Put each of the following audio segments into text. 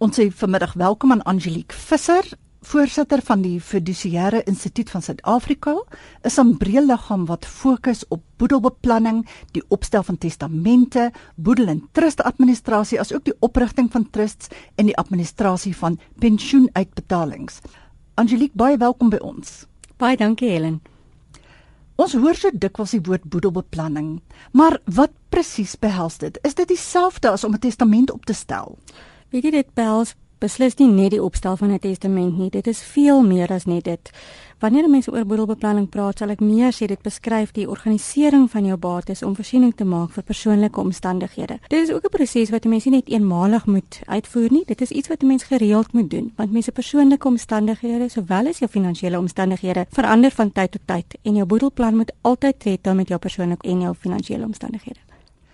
Ons sê vanmiddag welkom aan Angelique Visser, voorsitter van die Fiduciêre Instituut van Suid-Afrika, 'n sambreelliggaam wat fokus op boedelbeplanning, die opstel van testamente, boedel- en trustadministrasie asook die oprigting van trusts en die administrasie van pensioenuitbetalings. Angelique, baie welkom by ons. Baie dankie Helen. Ons hoor so dikwels die woord boedelbeplanning, maar wat presies behels dit? Is dit dieselfde as om 'n testament op te stel? Weet jy dit behels beslis nie net die opstel van 'n testament nie. Dit is veel meer as net dit. Wanneer mense oor boedelbeplanning praat, sal ek meer sê dit beskryf die organisering van jou bates om voorsiening te maak vir persoonlike omstandighede. Dit is ook 'n proses wat 'n mens nie net eenmalig moet uitvoer nie. Dit is iets wat 'n mens gereeld moet doen, want mense persoonlike omstandighede sowel as jou finansiële omstandighede verander van tyd tot tyd en jou boedelplan moet altyd tred met jou persoonlike en jou finansiële omstandighede.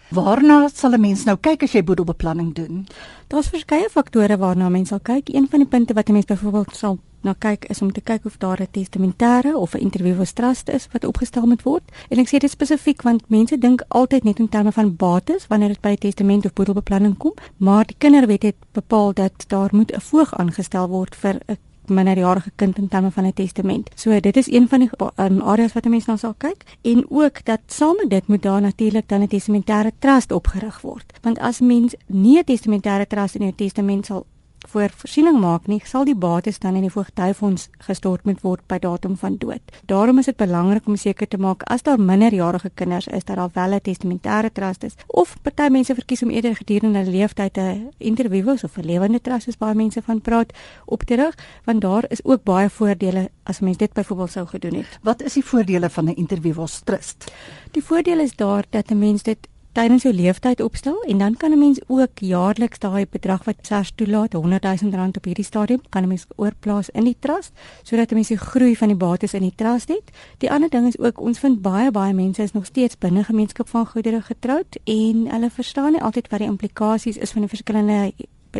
Waarna sal 'n mens nou kyk as jy boedelbeplanning doen? Daar's verskeie faktore waarna mens sal kyk. Een van die punte wat 'n mens byvoorbeeld sal na kyk is om te kyk of daar 'n testamentêre of 'n interview trust is wat opgestel moet word. En ek sê dit spesifiek want mense dink altyd net in terme van bates wanneer dit by testament of boedelbeplanning kom, maar die kinderwet het bepaal dat daar moet 'n voog aangestel word vir 'n minderjarige kind in terme van 'n testament. So dit is een van die um, areas wat 'n mens na sal kyk en ook dat saam met dit moet daar natuurlik dan 'n testamentêre trust opgerig word. Want as mens nie 'n testamentêre trust in jou testament sal voor voorsiening maak nie, sal die bates dan in die voogdyfonds gestort moet word by datum van dood. Daarom is dit belangrik om seker te maak as daar minderjarige kinders is dat daar wel 'n testamentêre trust is of party mense verkies om eerder gedurende hulle lewenstyd 'n interviews of 'n lewende trust soos baie mense van praat op te rig, want daar is ook baie voordele as mens dit byvoorbeeld sou gedoen het. Wat is die voordele van 'n interviews trust? Die voordeel is daar dat 'n mens dit tydens jou leeftyd opstel en dan kan 'n mens ook jaarliks daai bedrag wat SARS toelaat, 100 000 rand op hierdie stadium, kan 'n mens oorplaas in die trust sodat 'n mens die groei van die bates in die trust het. Die ander ding is ook ons vind baie baie mense is nog steeds binne gemeenskap van goedere getroud en hulle verstaan nie altyd wat die implikasies is van die verskillende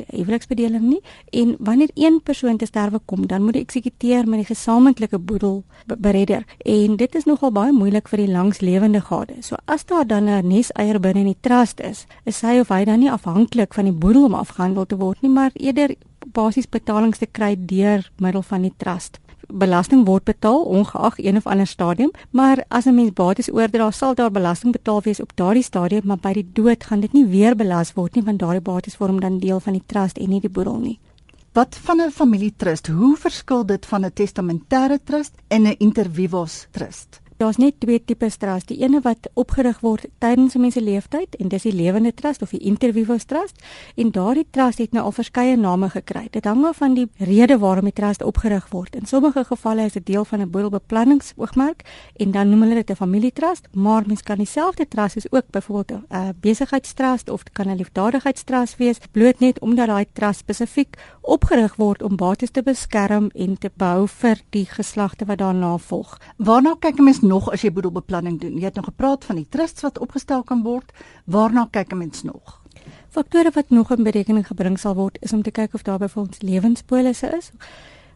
huweliksbedeling nie. En wanneer een persoon te sterwe kom dan moet die eksekuteur met die gesamentlike boedel beredder. En dit is nogal baie moeilik vir die langslewende gade. So as daar dan 'n neseier binne in die trust is, is hy of hy dan nie afhanklik van die boedel om afgehandel te word nie, maar eerder basies betalings te kry deur middel van die trust belasting word betaal ongeag een of ander stadium, maar as 'n mens bates oordra, sal daar belasting betaal wees op daardie stadium, maar by die dood gaan dit nie weer belas word nie want daardie bates vorm dan deel van die trust en nie die boedel nie. Wat van 'n familietrust? Hoe verskil dit van 'n testamentêre trust en 'n intervivos trust? Daar's net twee tipes trust. Die ene wat opgerig word tydens 'n mens se lewenstyd en dis die lewende trust of die interviews trust en daardie trust het nou al verskeie name gekry. Dit hang af van die rede waarom die trust opgerig word. In sommige gevalle is dit deel van 'n boedelbeplanningsoogmerk en dan noem hulle dit 'n familietrust, maar mens kan dieselfde trust is ook byvoorbeeld 'n besigheidstrust of kan 'n liefdadigheidstrust wees, bloot net omdat daai trust spesifiek opgerig word om bates te beskerm en te bou vir die geslagte wat daarna volg. Waarna kyk 'n mens nog as jy boedelbeplanning doen? Jy het nou gepraat van die trusts wat opgestel kan word. Waarna kyk 'n mens nog? Faktore wat nog in berekening gebring sal word is om te kyk of daar byvoorbeeld lewenspolisse is.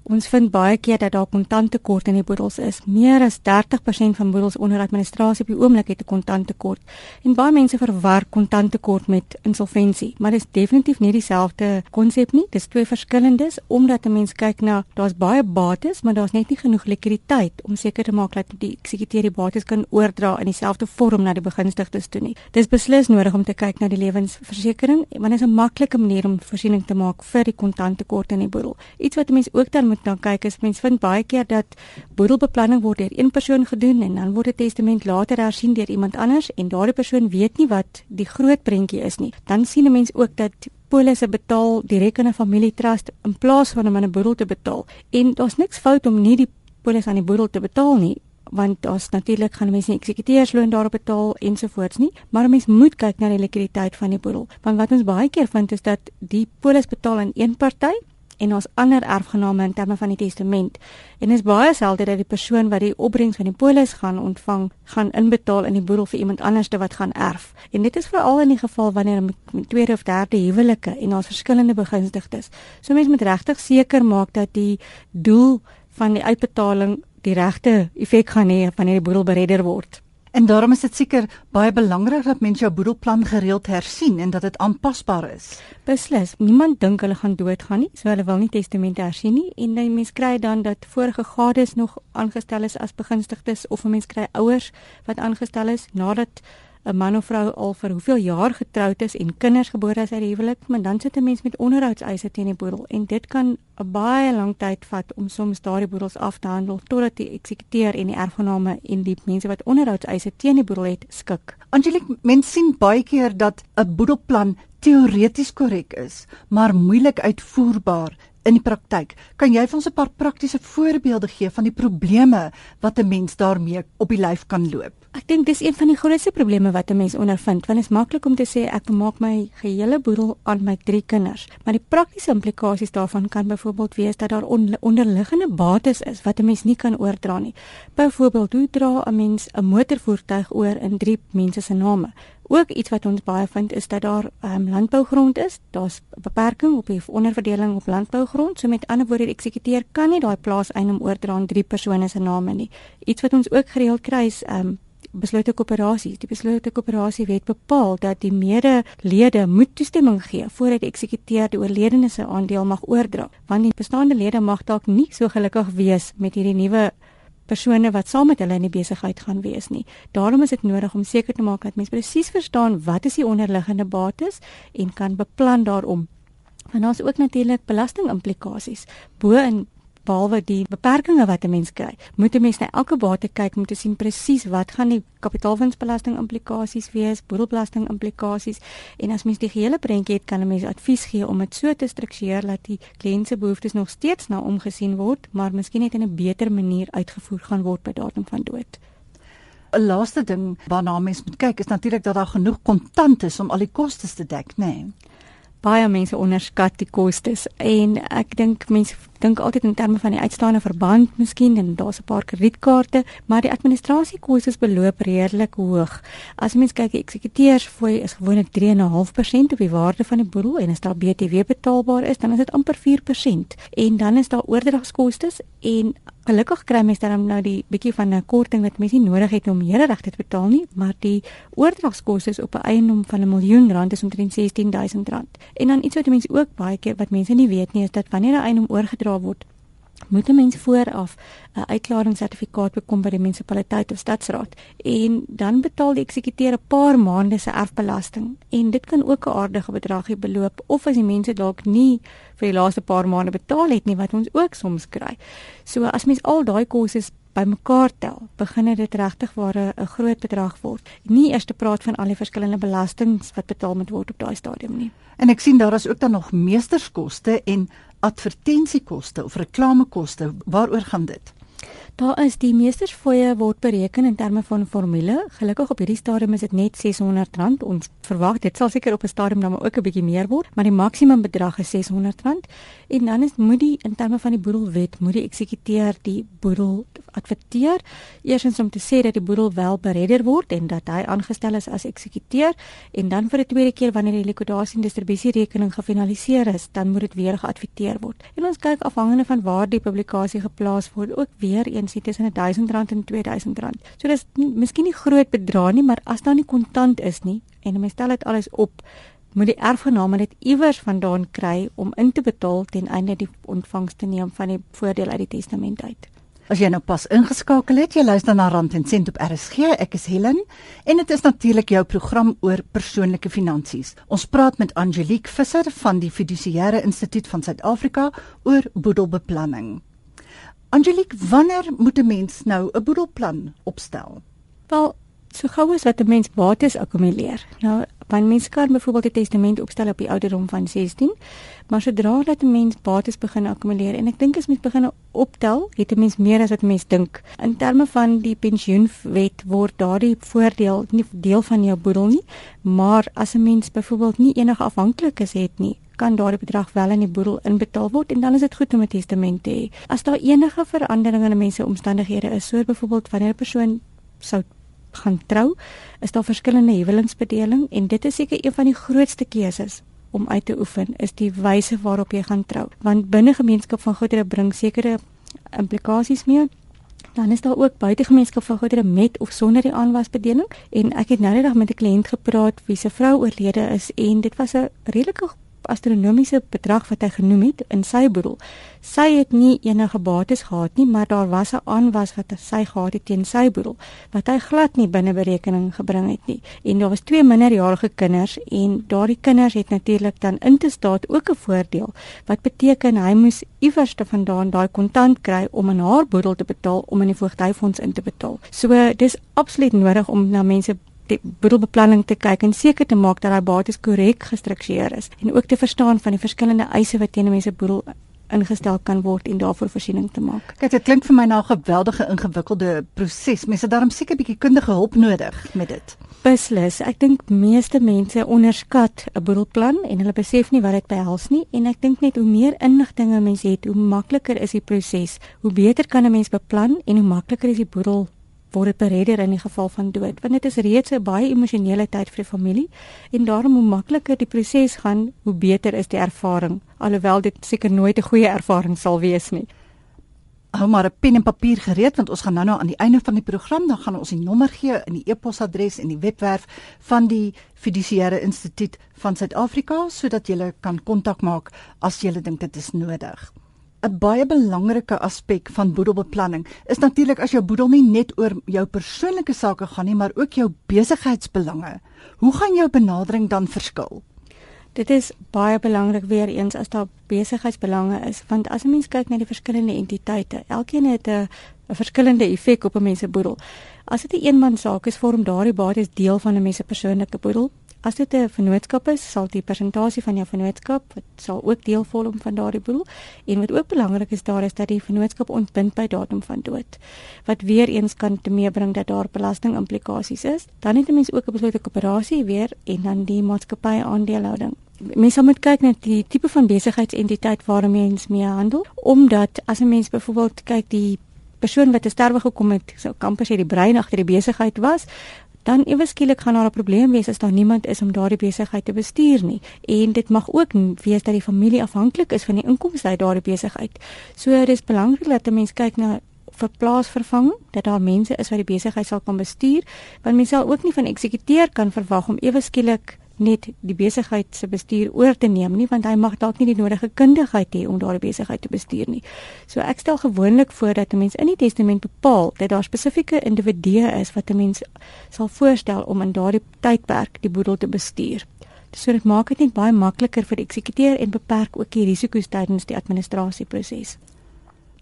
Ons vind baie keer dat daar kontanttekort in die boedels is. Meer as 30% van boedels onder administrasie op die oomblik het 'n kontanttekort. En baie mense verwar kontanttekort met insolventie, maar dit is definitief nie dieselfde konsep nie. Dis twee verskillendes omdat 'n mens kyk na daar's baie bates, maar daar's net nie genoeg likwiditeit om seker te maak dat die eksekuteur die bates kan oordra in dieselfde vorm na die begunstigdes toe nie. Dis beslis nodig om te kyk na die lewensversekering, want dit is 'n maklike manier om voorsiening te maak vir die kontanttekort in die boedel. Iets wat 'n mens ook dan moet dan kyk is mense vind baie keer dat boedelbeplanning word deur een persoon gedoen en dan word 'n testament later hersien deur iemand anders en daardie persoon weet nie wat die groot prentjie is nie. Dan sien 'n mens ook dat polisse betaal direk in 'n familietrust in plaas van om aan 'n boedel te betaal. En daar's niks fout om nie die polis aan die boedel te betaal nie want daar's natuurlik gaan mense nie eksekuteursloon daarop betaal ensovoorts nie maar mens moet kyk na die likwiditeit van die boedel want wat ons baie keer vind is dat die polis betaal aan een party en ons ander erfgename in terme van die testament. En is baie selde dat die persoon wat die opbrengs van die polis gaan ontvang, gaan inbetaal in die boedel vir iemand anderste wat gaan erf. En dit is veral in die geval wanneer met tweede of derde huwelike en ons verskillende begunstigdes. So mense moet regtig seker maak dat die doel van die uitbetaling die regte effek gaan hê wanneer die boedel beredder word. En daarom is dit seker baie belangrik dat mens jou boedelplan gereeld hersien en dat dit aanpasbaar is. Beslis, niemand dink hulle gaan doodgaan nie, so hulle wil nie testamente hersien nie en dan mens kry dan dat vorige gades nog aangestel is as begunstigdes of 'n mens kry ouers wat aangestel is nadat 'n man of vrou al vir hoeveel jaar getroud is en kinders gebore is uit die huwelik, maar dan sit 'n mens met onderhoudseise teen die boedel en dit kan 'n baie lang tyd vat om soms daardie boedels af te handel totdat die eksekuteur en die erfgename en die mense wat onderhoudseise teen die boedel het skik. Angelique, mense sien baie keer dat 'n boedelplan teoreties korrek is, maar moeilik uitvoerbaar in die praktyk. Kan jy vir ons 'n paar praktiese voorbeelde gee van die probleme wat 'n mens daarmee op die lyf kan loop? Ek dink dis een van die grootste probleme wat 'n mens ondervind, want dit is maklik om te sê ek maak my gehele boedel aan my drie kinders, maar die praktiese implikasies daarvan kan byvoorbeeld wees dat daar on onderliggende bates is wat 'n mens nie kan oordra nie. Byvoorbeeld, hoe dra 'n mens 'n motorvoertuig oor in drie mense se name? Ook iets wat ons baie vind is dat daar um, landbougrond is. Daar's beperking op die onderverdeling op landbougrond. So met ander woorde, die eksekuteur kan nie daai plaas eiendom oordra aan drie persone se name nie. Iets wat ons ook gereeld kry is um, besluite koöperasies. Die besluite koöperasie wet bepaal dat die medelede moet toestemming gee voordat die eksekuteur die oorledene se aandeel mag oordra, want die bestaande lede mag dalk nie so gelukkig wees met hierdie nuwe persone wat saam met hulle in die besigheid gaan wees nie. Daarom is dit nodig om seker te maak dat mense presies verstaan wat is die onderliggende bates en kan beplan daarom. En daar's ook natuurlik belastingimplikasies bo in behalwe die beperkings wat 'n mens kry, moet 'n mens na elke bate kyk om te sien presies wat gaan die kapitaalwinsbelasting implikasies wees, boedelbelasting implikasies en as mens die gehele prentjie het, kan 'n mens advies gee om dit so te struktureer dat die kliënt se behoeftes nog steeds na omgesien word, maar miskien net in 'n beter manier uitgevoer gaan word by datum van dood. 'n Laaste ding waarna mens moet kyk is natuurlik dat daar genoeg kontant is om al die kostes te dek, né? Nee baie mense onderskat die kostes en ek dink mense dink altyd in terme van die uitstaande verband miskien en daar's 'n paar kredietkaarte maar die administrasiekostes beloop redelik hoog. As mens kyk die eksekuteursfooi is gewoonlik 3.5% op die waarde van die boedel en as daar BTW betaalbaar is dan is dit amper 4% en dan is daar oordragskostes en Gelukkig kry mense dan nou die bietjie van 'n korting wat mense nie nodig het om hele regte te betaal nie, maar die oordragskoste op 'n eiendom van 'n miljoen rand is omtrent 16000 rand. En dan iets wat mense ook baie keer wat mense nie weet nie is dat wanneer 'n eiendom oorgedra word, moet 'n mens vooraf 'n uitklaringssertifikaat bekom by die munisipaliteit of stadsraad en dan betaal die eksekuteur 'n paar maande se erfbelasting en dit kan ook 'n aardige bedragie beloop of as die mense dalk nie vir die laaste paar maande betaal het nie wat ons ook soms kry. So as mens al daai kostes bymekaar tel, begin dit regtig waar 'n groot bedrag word. Nie eers te praat van al die verskillende belastings wat betaal moet word op daai stadium nie. En ek sien daar is ook dan nog meesterskoste en advertensiekoste of reklamekoste. Waaroor gaan dit? Daar is die meestersfooie word bereken in terme van formule. Gelukkig op hierdie stadium is dit net R600. Ons verwag dit sal seker op 'n stadium dan ook 'n bietjie meer word, maar die maksimum bedrag is R600. En dan is moet die in terme van die boedelwet moet die eksekuteur die boedel adverteer. Eerstens om te sê dat die boedel wel beredder word en dat hy aangestel is as eksekuteur en dan vir 'n tweede keer wanneer die likwidasie en distribusie rekening gefinaliseer is, dan moet dit weer geadverteer word. En ons kyk afhangende van waar die publikasie geplaas word, ook weer eens hier tussen R1000 en R2000. So dis miskien nie groot bedrag nie, maar as daar nie kontant is nie en mens stel dit alles op, moet die erfgename dit iewers vandaan kry om in te betaal ten einde die ontvangs te neem van die voordeel uit die testament uit. As jy nou pas ingeskakel het, jy luister na Rand en Sent op RSG. Ek is Helen en dit is natuurlik jou program oor persoonlike finansies. Ons praat met Angelique Visser van die Fiduciêre Instituut van Suid-Afrika oor boedelbeplanning. Angelique, wanneer moet 'n mens nou 'n boedelplan opstel? Wel, so gou as wat 'n mens bates akkumuleer. Nou, wanneer mens kan byvoorbeeld 'n testament opstel op die ouderdom van 16, maar sodra dat 'n mens bates begin akkumuleer en ek dink as mens begin optel, het 'n mens meer as wat 'n mens dink. In terme van die pensioenwet word daardie voordeel nie deel van jou boedel nie, maar as 'n mens byvoorbeeld nie enige afhanklikes het nie, kan daardie bedrag wel in die boedel inbetaal word en dan is dit goed om 'n testament te hê. As daar enige veranderinge in 'n mens se omstandighede is, soos byvoorbeeld wanneer 'n persoon sou gaan trou, is daar verskillende huwelingsbedeling en dit is seker een van die grootste keuses om uit te oefen is die wyse waarop jy gaan trou. Want binne gemeenskap van goedere bring sekere implikasies mee Dan is daar ook buitegemeenskap van goedere met of sonder die aanwasbediening en ek het nou net met 'n kliënt gepraat wie se vrou oorlede is en dit was 'n redelike astronomiese bedrag wat hy genoem het in sy boedel. Sy het nie enige bates gehad nie, maar daar was 'n aanwas wat sy gehad het teen sy boedel wat hy glad nie binne berekening gebring het nie. En daar was twee minderjarige kinders en daardie kinders het natuurlik dan in te staat ook 'n voordeel wat beteken hy moes iewers te vandaan daai kontant kry om in haar boedel te betaal om in die voogdyfonds in te betaal. So dis absoluut nodig om na mense boedelbeplanning te kyk en seker te maak dat daai bates korrek gestruktureer is en ook te verstaan van die verskillende eise wat teen 'n mens se boedel ingestel kan word en daarvoor voorsiening te maak. Kyk, dit klink vir my na 'n geweldige ingewikkelde proses. Mense daarom seker 'n bietjie kundige hulp nodig met dit. Beslis. Ek dink meeste mense onderskat 'n boedelplan en hulle besef nie wat dit behels nie en ek dink net hoe meer inligting 'n mens het, hoe makliker is die proses. Hoe beter kan 'n mens beplan en hoe makliker is die boedel word dit beredder in die geval van dood want dit is reeds 'n baie emosionele tyd vir die familie en daarom hoe makliker die proses gaan hoe beter is die ervaring alhoewel dit seker nooit 'n goeie ervaring sal wees nie. Hou maar 'n pen en papier gereed want ons gaan nou-nou aan die einde van die program dan gaan ons die nommer gee in die e-posadres en die webwerf van die Fiduciêre Instituut van Suid-Afrika sodat jy kan kontak maak as jy dink dit is nodig 'n baie belangrike aspek van boedelbeplanning is natuurlik as jou boedel nie net oor jou persoonlike sake gaan nie, maar ook jou besigheidsbelange. Hoe gaan jou benadering dan verskil? Dit is baie belangrik weer eens as daar besigheidsbelange is, want as 'n mens kyk na die verskillende entiteite, elkeen het 'n 'n verskillende effek op 'n mens se boedel. As dit 'n eenman saak is, vorm daardie bates deel van 'n mens se persoonlike boedel. As dit 'n vennootskap is, sal die persentasie van jou vennootskap sal ook deel vorm van daardie boedel. En wat ook belangrik is daar is dat die vennootskap ontbind by datum van dood. Wat weer eens kan meebring dat daar belasting implikasies is. Dan het 'n mens ook 'n beslote koöperasie weer en dan die maatskappy aandelehouding. Mens moet kyk na die tipe van besigheidsentiteit waarmee mens mee handel, omdat as 'n mens byvoorbeeld kyk die persoon wat te sterwe gekom het, so kampus het die brein agter die besigheid was, dan ewe skielik gaan daar 'n probleem wees as daar niemand is om daardie besigheid te bestuur nie. En dit mag ook wees dat die familie afhanklik is van die inkomste uit daardie besigheid. So dit is belangrik dat 'n mens kyk na vir plaasvervanging dat daar mense is wat die besigheid sal kan bestuur want mense sal ook nie van eksekuteur kan verwag om ewe skielik net die besigheid se bestuur oor te neem nie want hy mag dalk nie die nodige kundigheid hê om daardie besigheid te bestuur nie. So ek stel gewoonlik voor dat 'n mens in die testament bepaal dat daar spesifieke individue is wat 'n mens sal voorstel om in daardie tydperk die boedel te bestuur. So dit maak dit net baie makliker vir die eksekuteur en beperk ook die risiko's tydens die administrasieproses.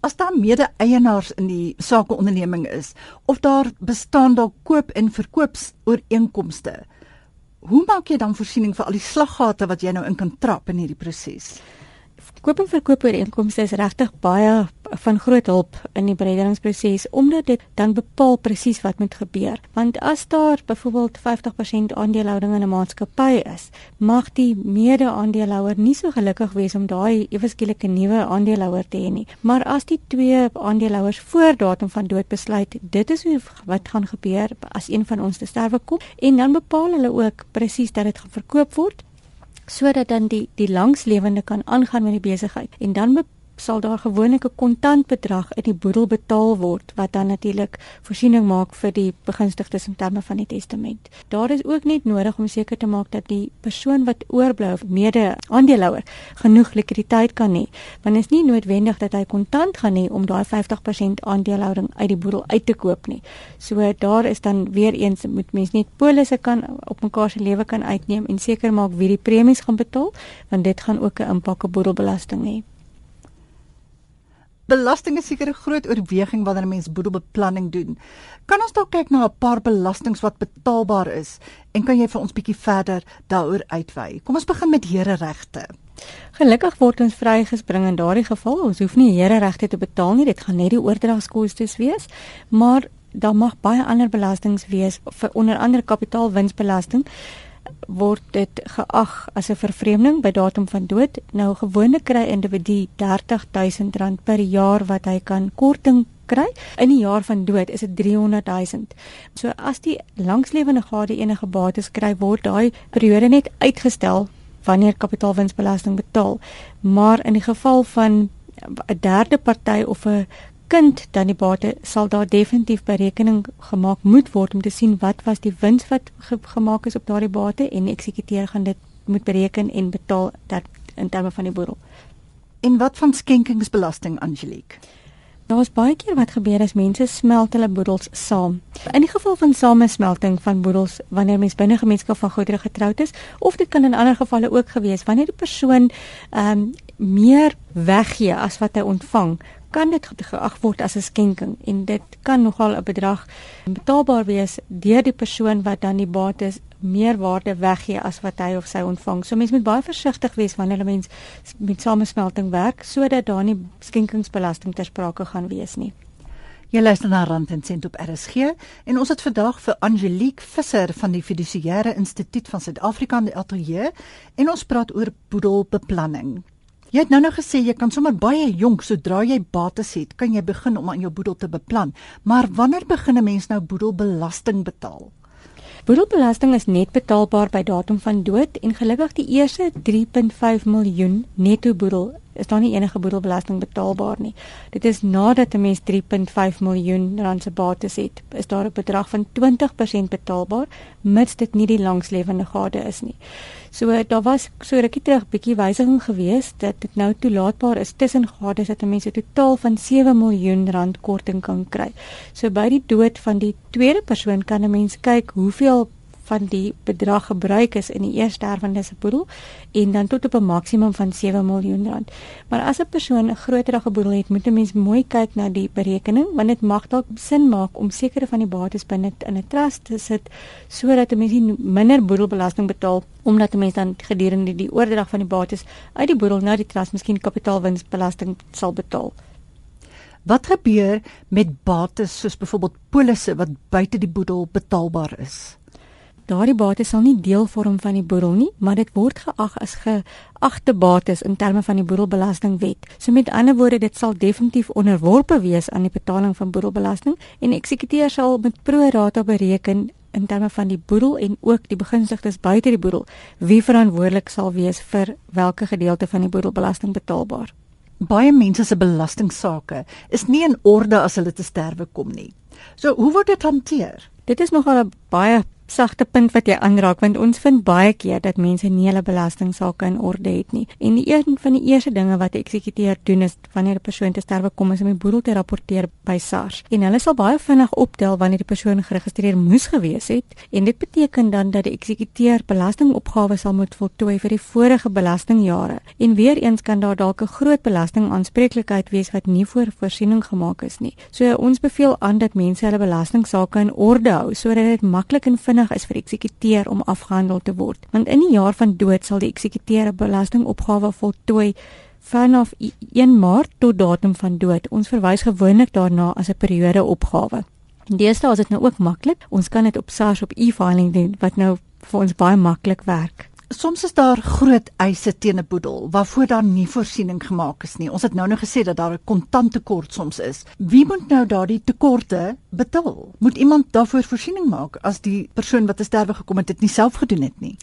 As daar mede-eienaars in die sakeonderneming is of daar bestaan dalk koop en verkoopsooreenkomste, Hoe maak jy dan voorsiening vir al die slaggate wat jy nou in kan trap in hierdie proses? Koop en verkoop ooreenkomste is regtig baie van groot hulp in die bereddingsproses omdat dit dan bepaal presies wat moet gebeur. Want as daar byvoorbeeld 50% aandelehouding in 'n maatskappy is, mag die mede-aandeelhouer nie so gelukkig wees om daai eweskielik 'n nuwe aandeelhouer te hê nie. Maar as die twee aandeelhouers voor datum van dood besluit, dit is wat gaan gebeur as een van ons te sterwe kom en dan bepaal hulle ook presies dat dit gaan verkoop word sodat dan die die langslewende kan aangaan met die besigheid. En dan sal daar gewoonlik 'n kontant bedrag in die boedel betaal word wat dan natuurlik voorsiening maak vir die begunstigdes in terme van die testament. Daar is ook net nodig om seker te maak dat die persoon wat oorbly of mede-aandeelhouer genoeg likwiditeit kan hê. Want dit is nie noodwendig dat hy kontant gaan hê om daai 50% aandelehouding uit die boedel uit te koop nie. So daar is dan weer eens moet mens net polisse kan op mekaar se lewe kan uitneem en seker maak wie die premies gaan betaal want dit gaan ook 'n impak op boedelbelasting hê. Belasting is seker 'n groot oorweging wanneer 'n mens boedelbeplanning doen. Kan ons dalk kyk na 'n paar belastings wat betaalbaar is en kan jy vir ons bietjie verder daaroor uitwy? Kom ons begin met hereregte. Gelukkig word ons vrygespring in daardie geval. Ons hoef nie hereregte te betaal nie. Dit gaan net die oordragskoste wees, maar daar mag baie ander belastings wees onder andere kapitaalwinsbelasting word dit geag as 'n vervreemding by datum van dood. Nou gewoonlik kry 'n individu R30000 per jaar wat hy kan korting kry. In die jaar van dood is dit 300000. So as die langslewende gade enige bates kry, word daai periode net uitgestel wanneer kapitaalwinsbelasting betaal. Maar in die geval van 'n derde party of 'n kind dan die bate sal daar definitief berekening gemaak moet word om te sien wat was die wins wat ge gemaak is op daardie bate en die eksekuteur gaan dit moet bereken en betaal dat in terme van die boedel. En wat van skenkingsbelasting Angelique? Daar's baie keer wat gebeur as mense smelt hulle boedels saam. In die geval van samesmelting van boedels wanneer mens binne gemeenskap van goedere getroud is of dit kan in ander gevalle ook gewees wanneer die persoon ehm um, meer weggee as wat hy ontvang, kan dit geag word as 'n skenking en dit kan nogal 'n bedrag betaalbaar wees deur die persoon wat dan die bates meer waarde weggee as wat hy of sy ontvang. So mense moet baie versigtig wees wanneer 'n mens met samesmelting werk sodat daar nie skenkingsbelasting ter sprake gaan wees nie. Jy luister na Rand en Sent op RSG en ons het vandag vir Angelique Visser van die Fiduciêre Instituut van Suid-Afrika in die ateljee en ons praat oor boedelbeplanning. Jy het nou nou gesê jy kan sommer baie jonk sodra jy bates het, kan jy begin om aan jou boedel te beplan. Maar wanneer begin 'n mens nou boedelbelasting betaal? Boedelbelasting is net betaalbaar by datum van dood en gelukkig die eerste 3.5 miljoen netto boedel is daar nie enige boedelbelasting betaalbaar nie. Dit is nadat 'n mens 3.5 miljoen rand se bates het, is daar 'n bedrag van 20% betaalbaar mits dit nie die langslewende gade is nie. So daar was so rukkie terug bietjie wysiging gewees dat dit nou toelaatbaar is tussen gades dat 'n mens 'n totaal van 7 miljoen rand korting kan kry. So by die dood van die tweede persoon kan 'n mens kyk hoeveel van die bedrag gebruik is in die eerste erfenis boedel en dan tot op 'n maksimum van 7 miljoen rand. Maar as 'n persoon 'n groter boedel het, moet 'n mens mooi kyk na die berekening want dit mag dalk sin maak om sekere van die bates binne in 'n trust te sit sodat 'n mens nie minder boedelbelasting betaal omdat 'n mens dan gedurende die oordrag van die bates uit die boedel na die trust miskien kapitaalwinsbelasting sal betaal. Wat gebeur met bates soos byvoorbeeld polisse wat buite die boedel betaalbaar is? Daardie bates sal nie deel vorm van die boedel nie, maar dit word geag as geagte bates in terme van die boedelbelastingwet. So met ander woorde, dit sal definitief onderworpe wees aan die betaling van boedelbelasting en eksekuteur sal met pro rata bereken in terme van die boedel en ook die begunstigdes buite die boedel wie verantwoordelik sal wees vir watter gedeelte van die boedelbelasting betaalbaar. Baie mense se belastingsaake is nie in orde as hulle te sterwe kom nie. So, hoe word dit hanteer? Dit is nogal 'n baie sagte punt wat jy aanraak want ons vind baie keer dat mense nie hulle belastingsaake in orde het nie. En die een van die eerste dinge wat 'n eksekuteur doen is wanneer 'n persoon te sterwe kom is om die boedel te rapporteer by SARS. En hulle sal baie vinnig optel wanneer die persoon geregistreer moes gewees het en dit beteken dan dat die eksekuteur belastingopgawes sal moet voltooi vir die vorige belastingjare. En weer eens kan daar dalk 'n groot belastingaanspreeklikheid wees wat nie voor voorsiening gemaak is nie. So ons beveel aan dat mense hulle belastingsaake in orde hou sodat dit maklik en vinnig vinnig is vir eksekuteur om afgehandel te word. Want in die jaar van dood sal die eksekuteur 'n belastingopgawe voltooi vanaf 1 Maart tot datum van dood. Ons verwys gewoonlik daarna as 'n periode opgawe. Deesdae is dit nou ook maklik. Ons kan dit op SARS op e-filing doen wat nou vir ons baie maklik werk soms is daar groot eise teen 'n boedel waarvoor daar nie voorsiening gemaak is nie. Ons het nou nog gesê dat daar 'n kontanttekort soms is. Wie moet nou daardie tekorte betaal? Moet iemand daarvoor voorsiening maak as die persoon wat te sterwe gekom het dit nie self gedoen het nie?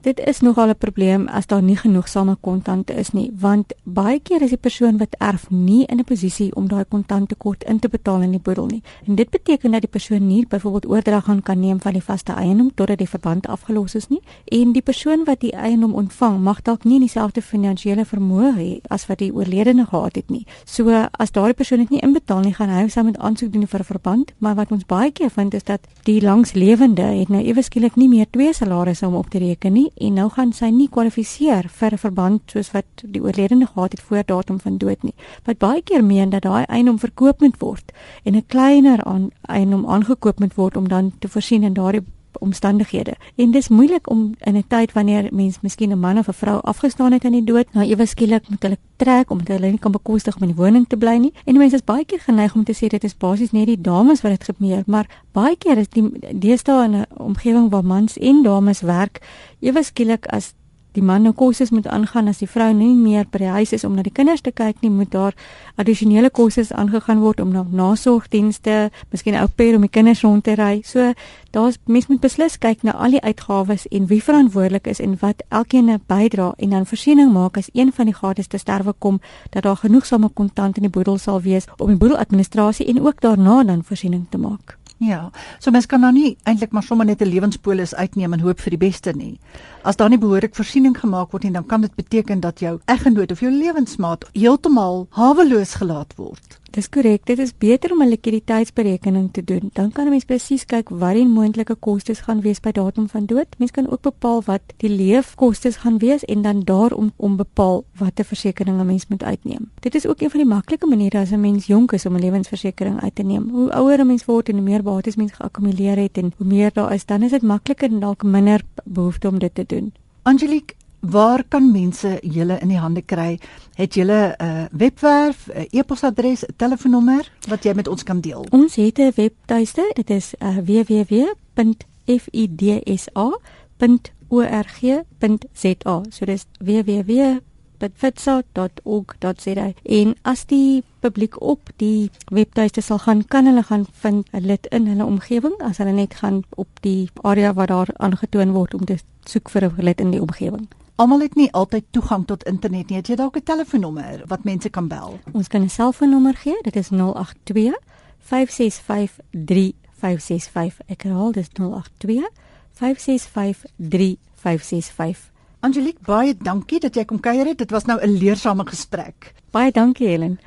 Dit is nogal 'n probleem as daar nie genoegsame kontante is nie, want baie keer is die persoon wat erf nie in 'n posisie om daai kontanttekort in te betaal in die boedel nie. En dit beteken dat die persoon nie byvoorbeeld oordrag gaan kan neem van die vaste eiendom totdat die verband afgelos is nie. En die persoon wat die eiendom ontvang, mag dalk nie dieselfde finansiële vermoë hê as wat die oorledene gehad het nie. So as daardie persoon dit nie inbetaal nie, gaan hy sy moet aansoek doen vir 'n verband, maar wat ons baie keer vind is dat die langslewende het nou ewe skielik nie meer twee salarisse om op te reken nie en nou gaan sy nie kwalifiseer vir 'n verband soos wat die oorledene gehad het voor datum van dood nie. Wat baie keer meen dat daai eiendom verkoop moet word en 'n kleiner aan eiendom aangekoop moet word om dan te voorsien in daardie omstandighede. En dis moeilik om in 'n tyd wanneer mens miskien 'n man of 'n vrou afgestaan het aan die dood, nou ewe skielik moet hulle trek omdat hulle nie kan bekostig om in die woning te bly nie. En mense is baie keer geneig om te sê dit is basies net die dames wat dit gebeur, maar baie keer is die deesdae in 'n omgewing waar mans en dames werk, ewe skielik as die man nou kosses moet aangaan as die vrou nie meer by die huis is om na die kinders te kyk nie, moet daar addisionele kosses aangegaan word om na nasorgdienste, miskien ou pair om die kinders rond te ry. So daar's mens moet beslis kyk na al die uitgawes en wie verantwoordelik is en wat elkeen bydra en dan voorsiening maak as een van die gades te sterwe kom dat daar genoegsame kontant in die boedel sal wees om die boedeladministrasie en ook daarna dan voorsiening te maak. Ja, so mens kan nou nie eintlik maar sommer net 'n lewenspolis uitneem en hoop vir die beste nie. As daar nie behoorlik voorsiening gemaak word nie, dan kan dit beteken dat jou eggenoot of jou lewensmaat heeltemal haweloos gelaat word. Dis korrek. Dit is beter om 'n likwiditeitsberekening te doen. Dan kan 'n mens presies kyk wat die moontlike kostes gaan wees by datum van dood. Mens kan ook bepaal wat die leefkostes gaan wees en dan daarom om bepaal watter versekerings 'n mens moet uitneem. Dit is ook een van die maklike maniere as 'n mens jonk is om 'n lewensversekering uit te neem. Hoe ouer 'n mens word en hoe meer bates mens geakkumuleer het en hoe meer daar is, dan is dit makliker en dalk minder behoefte om dit te doen. Angelique, waar kan mense julle in die hande kry? Het julle 'n uh, webwerf, 'n uh, e-posadres, 'n telefoonnommer wat jy met ons kan deel? Ons het 'n webtuiste, dit is uh, www.fidsa.org.za. So dis www.fidsa.org.za. En as die publiek op die webtuiste sal gaan, kan hulle gaan vind 'n lid in hulle omgewing as hulle net gaan op die area wat daar aangetoon word om te soek vir 'n lid in die omgewing. Almal het nie altyd toegang tot internet nie. Het jy dalk 'n telefoonnommer wat mense kan bel? Ons kan 'n selfoonnommer gee. Dit is 082 565 3565. Ek herhaal dis 082 565 3565. Angelique, baie dankie dat jy kom kuier het. Dit was nou 'n leersame gesprek. Baie dankie, Helen.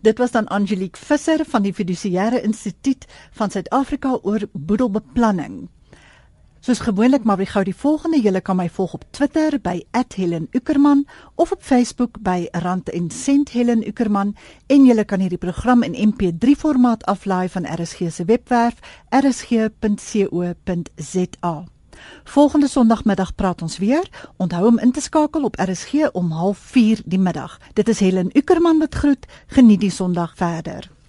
Dit was dan Angelique Visser van die Fiduciêre Instituut van Suid-Afrika oor boedelbeplanning. Soos gewoonlik maar wie gou die volgende julle kan my volg op Twitter by @HelenUckerman of op Facebook by Rand en Sent Helen Uckerman en julle kan hierdie program in MP3 formaat aflaai van RSG se webwerf rsg.co.za. Volgende Sondagmiddag praat ons weer. Onthou om in te skakel op RSG om 04:30 die middag. Dit is Helen Uckerman wat groet. Geniet die Sondag verder.